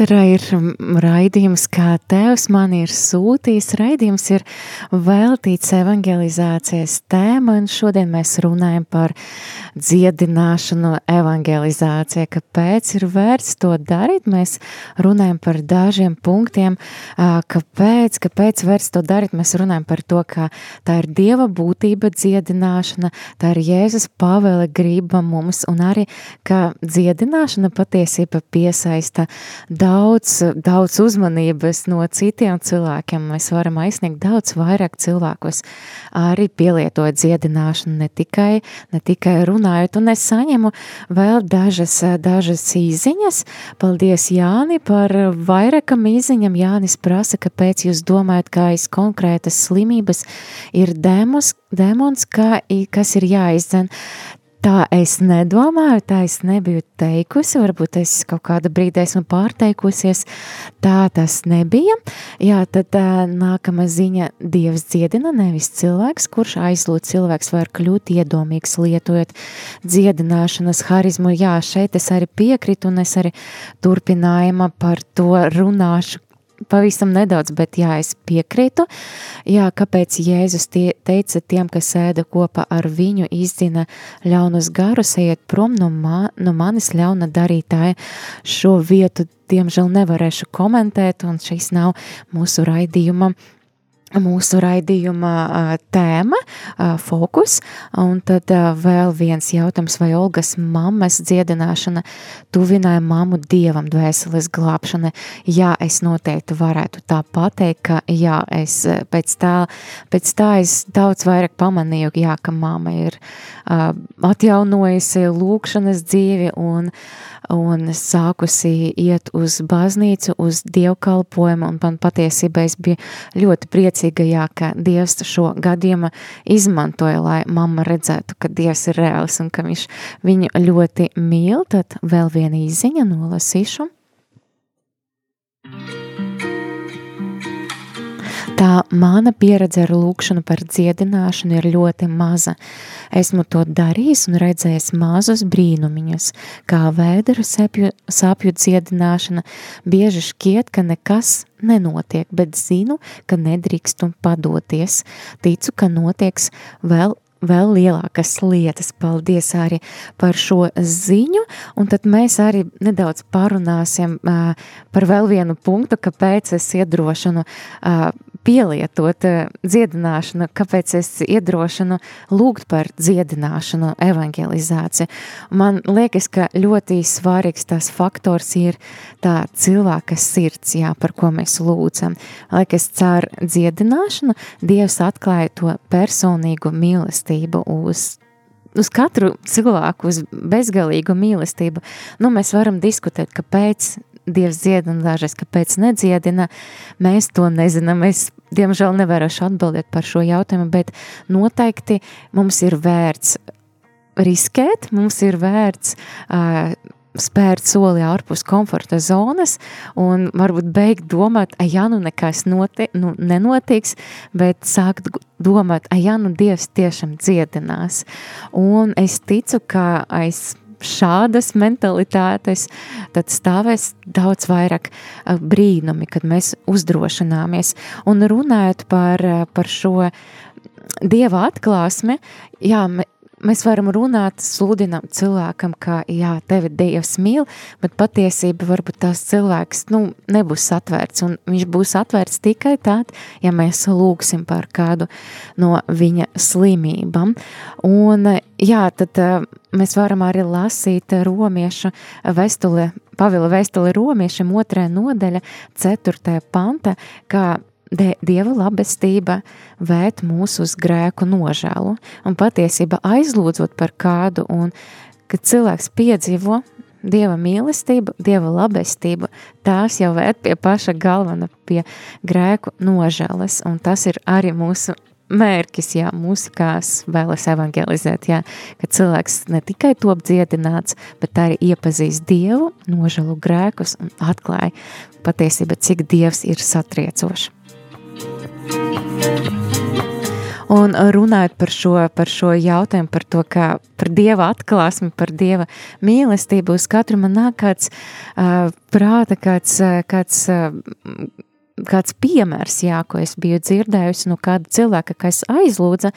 Ēterā ir raidījums, kā Tevs man ir sūtījis. Raidījums ir veltīts evangelizācijas tēma, un šodien mēs runājam par dziedināšanu evangelizācijā. Kāpēc ir vērts to darīt? Mēs runājam par dažiem punktiem, kāpēc, kāpēc vērts to darīt. Mēs runājam par to, ka tā ir Dieva būtība dziedināšana, tā ir Jēzus pavēle griba mums, un arī, ka dziedināšana patiesība piesaista daudz, daudz uzmanības no citiem cilvēkiem. Mēs varam aizsniegt daudz vairāk cilvēkus, arī pielietojot dziedināšanu, ne tikai, ne tikai runājot. Un es saņemu vēl dažas, dažas īziņas. Paldies, Jāni, par vairākam īziņam. Jānis prasa, kāpēc jūs domājat, ka aiz konkrētas slimības ir dēmons, dēmons kā, kas ir jāizdzen. Tā es nedomāju, tā es nebiju teikusi. Varbūt es kaut kādā brīdī esmu pārteikusies. Tā tas nebija. Jā, tad uh, nākamā ziņa - Dievs dziedina, nevis cilvēks, kurš aizlūdz cilvēks var kļūt iedomīgs, lietojot dziedināšanas harizmu. Jā, šeit es arī piekrītu, un es arī turpinājumā par to runāšu, pavisam nedaudz, bet jā, es piekrītu. Jā, kāpēc Jēzus tie, teica tiem, kas ēda kopā ar viņu, izdzina ļaunus garus, ejiet prom no, ma, no manis ļauna darītāja. Šo vietu, diemžēl, nevarēšu komentēt, un šis nav mūsu raidījuma mūsu raidījuma tēma, fokus, un tad vēl viens jautājums, vai Olgas mammas dziedināšana tuvināja mammu dievam dvēseles glābšana. Jā, es noteikti varētu tā pateikt, ka jā, es pēc tā, pēc tā es daudz vairāk pamanīju, jā, ka mamma ir atjaunojusi lūkšanas dzīvi un uh, un sākusi iet uz baznīcu, uz dievkalpojumu, un man patiesībā es biju ļoti priecīga, jā, ka Dievs šo gadījumu izmantoja, lai mamma redzētu, ka Dievs ir reāls un ka viņš viņu ļoti mīl, tad vēl viena izziņa nolasīšu. Tā mana pieredze ar lūkšanu par dziedināšanu ir ļoti maza. Esmu to darījis un redzējis mazus brīnumiņus, kā vēderu sapju, sapju dziedināšana. Bieži šķiet, ka nekas nenotiek, bet zinu, ka nedrīkstu padoties. Ticu, ka notieks vēl vēl lielākas lietas. Paldies arī par šo ziņu, un tad mēs arī nedaudz parunāsim uh, par vēl vienu punktu, kāpēc es iedrošinu uh, pielietot uh, dziedināšanu, kāpēc es iedrošinu lūgt par dziedināšanu, evangelizāciju. Man liekas, ka ļoti svarīgs tas faktors ir tā cilvēka sirds, jā, par ko mēs lūdzam. Liekas, caur dziedināšanu Dievs atklāja to personīgu mīlestību uz uz katru cilvēku, uz bezgalīgu mīlestību. Nu, mēs varam diskutēt, kāpēc Dievs dziedina, dažreiz kāpēc nedziedina. Mēs to nezinām. Es, diemžēl, nevarēšu atbildēt par šo jautājumu, bet noteikti mums ir vērts riskēt, mums ir vērts uh, spērt soli ārpus komforta zonas un varbūt beigt domāt, ah, ja nu nekas noti, nu, nenotiks, bet sākt domāt, ah, ja nu Dievs tiešām dziedinās. Un es ticu, ka aiz šādas mentalitātes, tad stāvēs daudz vairāk brīnumi, kad mēs uzdrošināmies. Un runājot par, par šo dieva atklāsmi, jā, mēs varam runāt, sludināt cilvēkam, ka jā, tevi Dievs mīl, bet patiesība varbūt tās cilvēks nu, nebūs atvērts, un viņš būs atvērts tikai tad, ja mēs lūgsim par kādu no viņa slimībām. Un jā, tad mēs varam arī lasīt romiešu vestuli, Pavila vēstuli romiešiem otrē nodaļa, ceturtē panta, kā Dieva labestība vēt mūs uz grēku nožēlu un patiesība aizlūdzot par kādu, un kad cilvēks piedzīvo Dieva mīlestību, Dieva labestību, tās jau vērt pie paša galvena, pie grēku nožēlas, un tas ir arī mūsu mērķis, jā, mūsikās vēlas evangelizēt, jā, ka cilvēks ne tikai top dziedināts, bet arī iepazīst Dievu, nožēlu grēkus un atklāja patiesība, cik Dievs ir satriecošs. Un runājot par šo, par šo jautājumu, par to, kā par dieva atklāsmi, par dieva mīlestību, uz katru man nāk kāds uh, prāta, kāds, kāds, uh, kāds piemērs, jā, ko es biju dzirdējusi no kāda cilvēka, kas aizlūdza,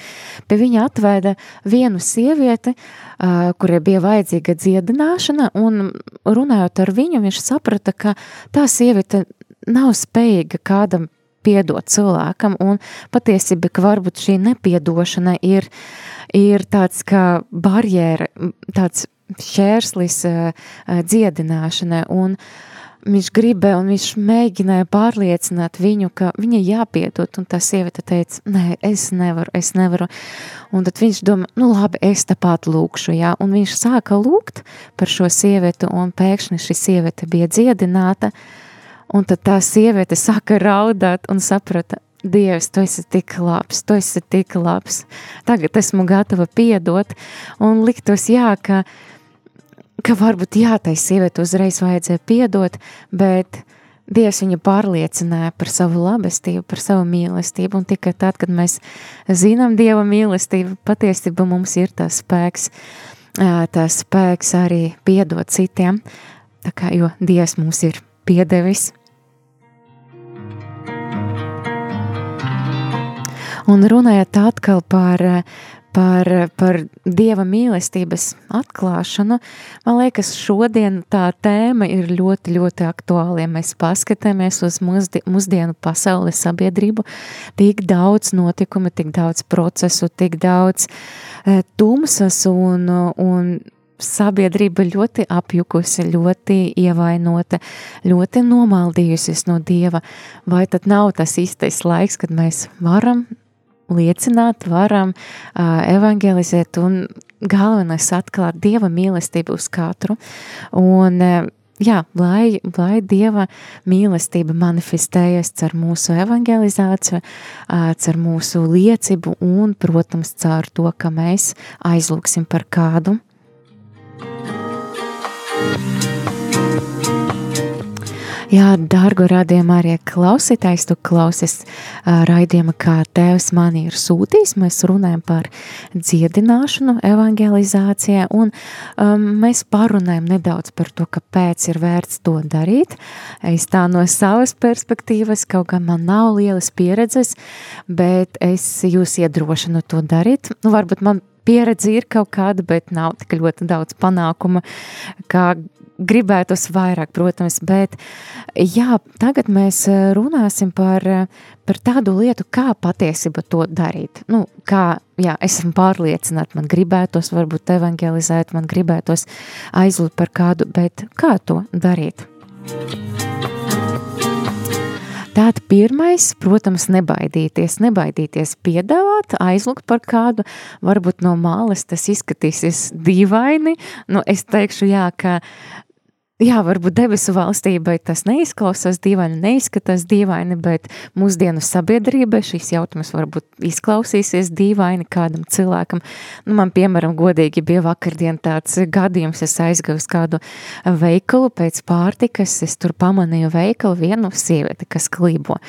pie viņa atvēda vienu sievieti, uh, kurai bija vajadzīga dziedināšana, un runājot ar viņu, viņš saprata, ka tā sieviete nav spējīga kādam piedot cilvēkam, un patiesība, ka varbūt šī nepiedošana ir, ir tāds kā barjēra, tāds šērslis uh, dziedināšanai, un viņš gribēja, un viņš mēģināja pārliecināt viņu, ka viņa jāpiedot, un tā sieviete teica, nē, es nevaru, es nevaru, un tad viņš domā, nu labi, es tāpat lūkšu, jā, un viņš sāka lūgt par šo sievieti, un pēkšņi šī sieviete bija dziedināta, uh, Un tad tā sieviete sāka raudāt un saprata, Dievs, tu esi tik labs, tu esi tik labs. Tagad esmu gatava piedot un liktos, jā, ka, ka varbūt jā, tai sieviete uzreiz vajadzēja piedot, bet Dievs viņu pārliecināja par savu labestību, par savu mīlestību, un tikai tad, kad mēs zinām Dieva mīlestību, patiesībā mums ir tas spēks, tas spēks arī piedot citiem, tā kā, jo Dievs mums ir piedevis. Un runājot atkal par par, par dieva mīlestības atklāšanu, man liekas, šodien tā tēma ir ļoti, ļoti aktuāla. Ja mēs paskatāmies uz mūsdi, mūsdienu pasaules sabiedrību, tik daudz notikumu, tik daudz procesu, tik daudz e, tumsas un, un sabiedrība ļoti apjukusi, ļoti ievainota, ļoti nomaldījusies no dieva. Vai tad nav tas īstais laiks, kad mēs varam liecināt, varam uh, evangelizēt un galvenais atklāt Dieva mīlestību uz katru. Un, uh, jā, lai, lai Dieva mīlestība manifestējas caur mūsu evangelizāciju, caur mūsu liecību un, protams, caur to, ka mēs aizlūksim par kādu. Jā, dārgo radījumā arī klausītājs, tu klausies raidījuma, kā Tēvs mani ir sūtījis. Mēs runājam par dziedināšanu, evangelizācijā, un um, mēs parunājam nedaudz par to, kāpēc ir vērts to darīt. Es tā no savas perspektīvas, kaut gan man nav lielas pieredzes, bet es jūs iedrošinu to darīt. Nu, varbūt man pieredze ir kaut kāda, bet nav tik ļoti daudz panākuma, kā gribētos vairāk, protams, bet jā, tagad mēs eh, runāsim par, eh, par tādu lietu, kā patiesībā to darīt. Nu, kā, jā, esmu pārliecināta, man gribētos varbūt evangelizēt, man gribētos aizlūt par kādu, bet kā to darīt? Tātad pirmais, protams, nebaidīties, nebaidīties piedāvāt, aizlūgt par kādu, varbūt no malas tas izskatīsies dīvaini, nu es teikšu jā, ka Jā, varbūt debesu valstībai tas neizklausās dīvaini, neizskatās dīvaini, bet mūsdienu sabiedrībai šīs jautājums varbūt izklausīsies dīvaini kādam cilvēkam. Nu, man, piemēram, godīgi bija vakardien tāds gadījums, es aizgāju uz kādu veikalu pēc pārtikas, es tur pamanīju veikalu vienu sievieti, kas klībo.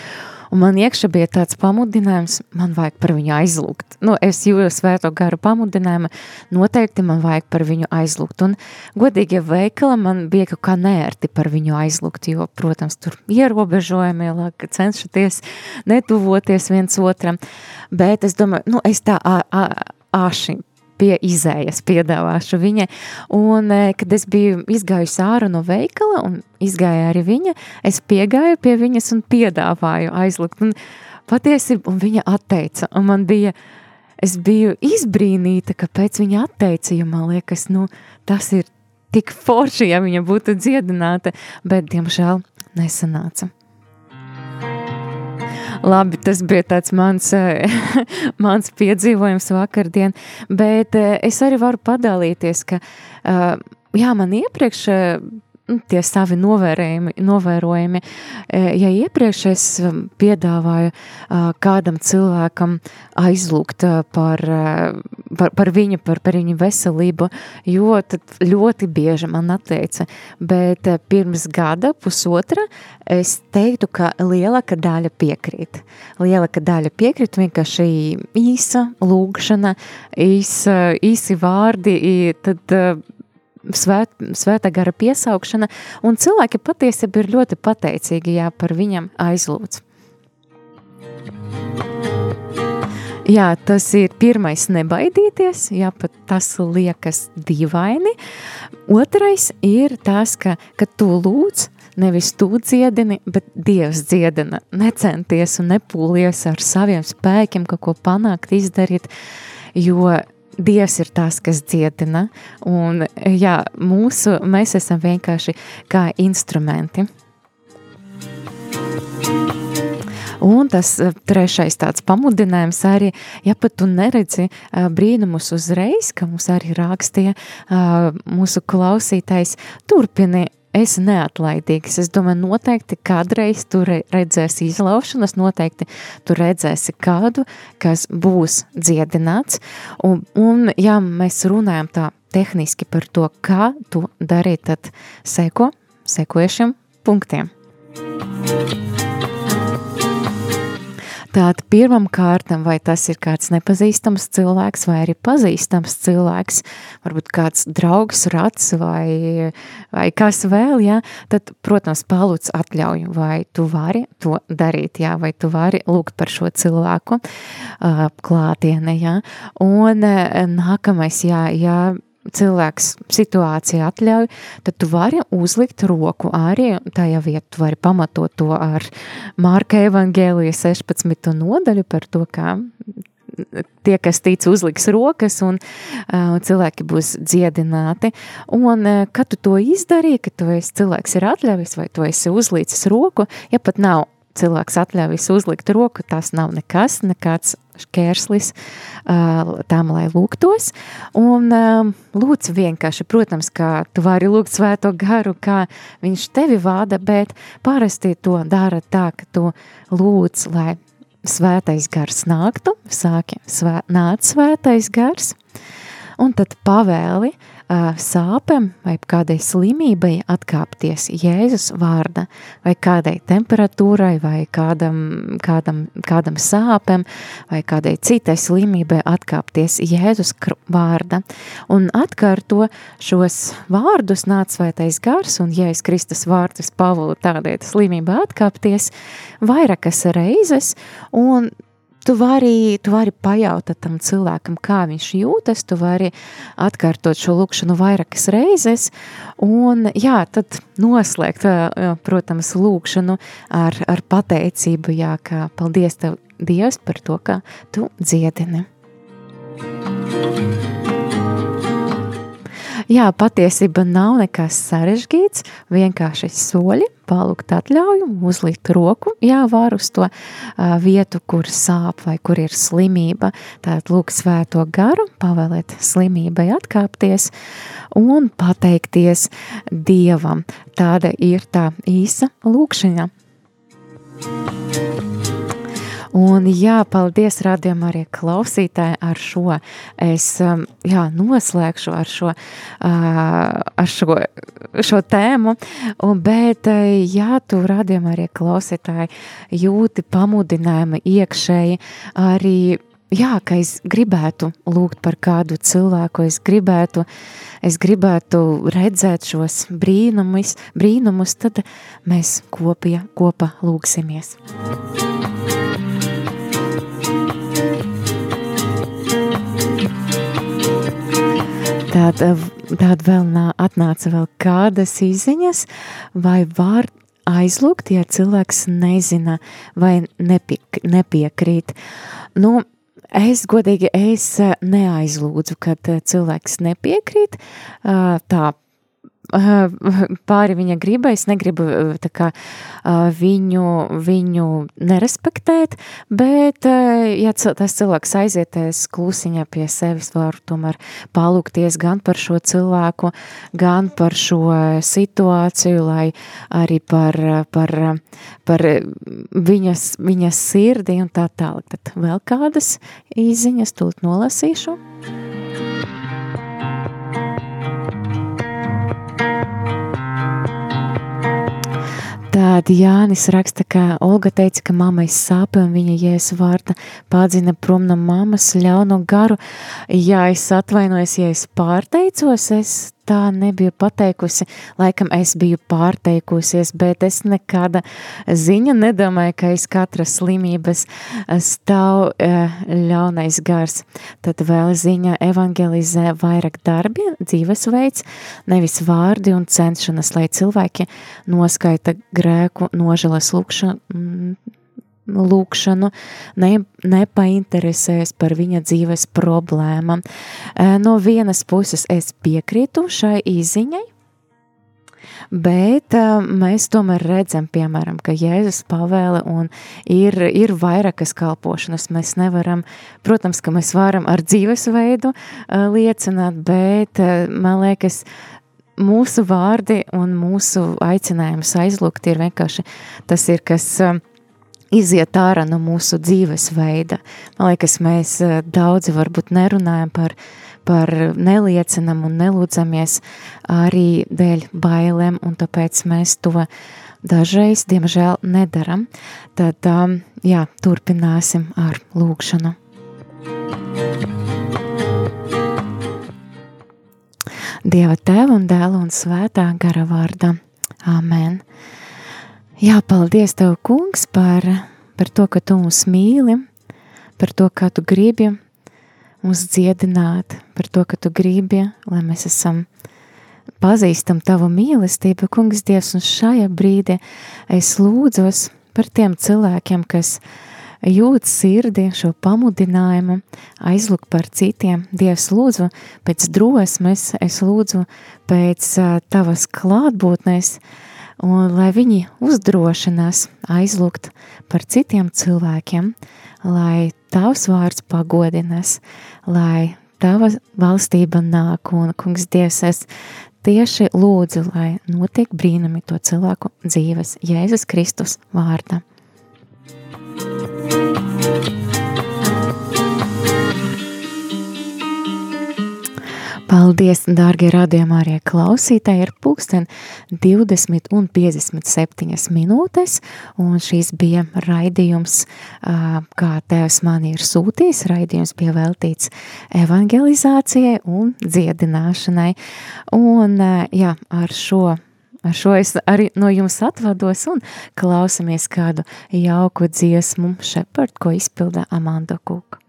Un man iekšā bija tāds pamudinājums, man vajag par viņu aizlūgt. Nu, es jūtu svēto garu pamudinājumu, noteikti man vajag par viņu aizlūgt. Un godīgi veikala man bija kaut kā nērti par viņu aizlūgt, jo, protams, tur ierobežojumi, lāk, cenšaties netuvoties viens otram. Bet es domāju, nu, es tā āši pie izējas piedāvāšu viņai. Un, e, kad es biju izgājusi ārā no veikala un izgāja arī viņa, es piegāju pie viņas un piedāvāju aizlikt. Un patiesībā un viņa atteica, un man bija, es biju izbrīnīta, kāpēc viņa atteica, jo man liekas, nu, tas ir tik forši, ja viņa būtu dziedināta, bet, diemžēl, nesanāca. Labi, tas bija tāds mans, mans piedzīvojums vakardien, bet eh, es arī varu padalīties, ka eh, jā, man iepriekš tie savi novērojumi, novērojumi. E, ja iepriekš es um, piedāvāju kādam cilvēkam aizlūgt par, par, par viņu, par, par viņu veselību, jo ļoti bieži man atteica, bet pirms gada, pusotra, es teiktu, ka lielāka daļa piekrīt. Lielāka daļa piekrīt vienkārši īsa lūgšana, īsa, īsi vārdi, tad svēt, svētā gara piesaukšana, un cilvēki patiesībā ir ļoti pateicīgi, ja par viņam aizlūdz. Jā, tas ir pirmais nebaidīties, ja pat tas liekas dīvaini. Otrais ir tas, ka, ka tu lūdz, nevis tu dziedini, bet Dievs dziedina. Necenties un nepūlies ar saviem spēkiem kaut ko panākt, izdarīt, jo Dievs ir tas, kas dziedina, un jā, mūsu, mēs esam vienkārši kā instrumenti. Un tas eh, trešais tāds pamudinājums arī, ja pat tu neredzi eh, brīnumus uzreiz, ka mums arī rakstīja eh, mūsu klausītājs, turpini esi neatlaidīgs. Es domāju, noteikti kādreiz tu re- redzēsi izlaušanas, noteikti tu redzēsi kādu, kas būs dziedināts. Un, un ja mēs runājam tā tehniski par to, kā to darīt, tad seko sekojušiem punktiem. Tātad pirmam kārtam, vai tas ir kāds nepazīstams cilvēks, vai arī pazīstams cilvēks, varbūt kāds draugs, rats, vai, vai kas vēl, ja, tad, protams, palūdz atļauju, vai tu vari to darīt, ja, vai tu vari lūgt par šo cilvēku uh, klātienē, ja. Un uh, nākamais, ja, ja cilvēks situācija atļauj, tad tu vari uzlikt roku arī tajā vietā. Tu vari pamatot to ar Mārka Evangelija 16. nodaļu par to, kā tie, kas tic, uzliks rokas, un uh, cilvēki būs dziedināti. Un, uh, kad tu to izdarīji, ka tu esi cilvēks ir atļāvis, vai tu esi uzlīcis roku, ja pat nav cilvēks atļāvis uzlikt roku, tas nav nekas, nekāds šķērslis uh, tam, lai lūgtos. Un um, lūdz vienkārši, protams, kā tu vari lūgt svēto garu, kā viņš tevi vada, bet parasti to dara tā, ka tu lūdz, lai svētais gars nāktu, sāki svē, nāc svētais gars, un tad pavēli uh, sāpēm vai kādai slimībai atkāpties Jēzus vārda, vai kādai temperatūrai, vai kādam, kādam, kādam sāpēm, vai kādai citai slimībai atkāpties Jēzus vārda. Un atkārto šos vārdus nāc svētais gars, un Jēzus Kristus vārdus pavulu tādai slimībai atkāpties vairākas reizes, un Tu vari, tu vari pajautāt tam cilvēkam, kā viņš jūtas, tu vari atkārtot šo lūkšanu vairākas reizes, un jā, tad noslēgt, protams, lūkšanu ar, ar pateicību, jā, ka paldies tev, Dievs, par to, ka tu dziedini. Jā, patiesība nav nekas sarežģīts, vienkārši soļi, palūgt atļauju, uzlikt roku, jā, var uz to vietu, kur sāp vai kur ir slimība, tātad lūk svēto garu, pavēlēt slimībai atkāpties un pateikties Dievam. Tāda ir tā īsa lūkšana. Un jā, paldies rādījumam arī klausītāji ar šo. Es jā, noslēgšu ar šo, ar šo, šo tēmu, un, bet jā, tu rādījumam arī klausītāji jūti pamudinājumu iekšēji arī jā, ka es gribētu lūgt par kādu cilvēku, es gribētu, es gribētu redzēt šos brīnumus, brīnumus tad mēs kopie, kopā lūksimies. Tāda, tāda vēl nā, atnāca vēl kādas izziņas, vai var aizlūgt, ja cilvēks nezina vai nepie, nepiekrīt. Nu, es godīgi, es neaizlūdzu, kad cilvēks nepiekrīt, tā pāri viņa gribai, es negribu kā, viņu, viņu nerespektēt, bet, ja tas cilvēks aizietēs klusiņā pie sevis, varu tomēr palūkties gan par šo cilvēku, gan par šo situāciju, lai arī par, par, par viņas, viņas sirdi un tā tālāk. Tad vēl kādas īziņas tūlīt nolasīšu. Tad Jānis raksta, ka Olga teica, ka mammai sāpe un viņa jēzus vārta pādzina prom no mammas ļauno garu. Jā, es atvainojos, ja es pārteicos, es tā nebiju pateikusi. Laikam es biju pārteikusies, bet es nekāda ziņa nedomāju, ka aiz katras slimības stāv eh, ļaunais gars. Tad vēl ziņa evangelizē vairāk darbi, dzīvesveids, nevis vārdi un cenšanas, lai cilvēki noskaita grēku nožēlas lūkšanu mm, lūkšanu, ne, nepainteresēs par viņa dzīves problēmām. No vienas puses es piekrītu šai īziņai, Bet uh, mēs tomēr redzam, piemēram, ka Jēzus pavēle un ir, ir vairākas kalpošanas. Mēs nevaram, protams, ka mēs varam ar dzīvesveidu uh, liecināt, bet man liekas, mūsu vārdi un mūsu aicinājums aizlūgt ir vienkārši tas ir, kas uh, iziet ārā no mūsu dzīvesveida. Man liekas, mēs uh, daudzi varbūt nerunājam par, par neliecinam un nelūdzamies arī dēļ bailēm, un tāpēc mēs to dažreiz, diemžēl, nedaram. Tad, um, jā, turpināsim ar lūgšanu. Dieva tēva un dēla un svētā gara vārda. Āmen. Jā, paldies Tev, kungs, par, par to, ka Tu mūs mīli, par to, kā Tu gribi mūs dziedināt, par to, ka Tu gribi, lai mēs esam pazīstam Tavu mīlestību, kungs Dievs, un šajā brīdī es lūdzos par tiem cilvēkiem, kas jūt sirdi šo pamudinājumu, aizlūgt par citiem. Dievs, lūdzu, pēc drosmes, es lūdzu pēc uh, tavas klātbūtnes, un lai viņi uzdrošinās aizlūgt par citiem cilvēkiem, lai tavs vārds pagodinās, lai tava valstība nāk, un, kungs, Dievs, es tieši lūdzu, lai notiek brīnumi to cilvēku dzīves Jēzus Kristus vārdā. Paldies, dārgie radījumā arī klausītāji, ir pulksten 20 un 57 minūtes, un šīs bija raidījums, kā Tevs man ir sūtījis, raidījums bija veltīts evangelizācijai un dziedināšanai, un jā, ar šo Ar šo es arī no jums atvados un klausamies kādu jauku dziesmu Shepard, ko izpilda Amanda Kuka.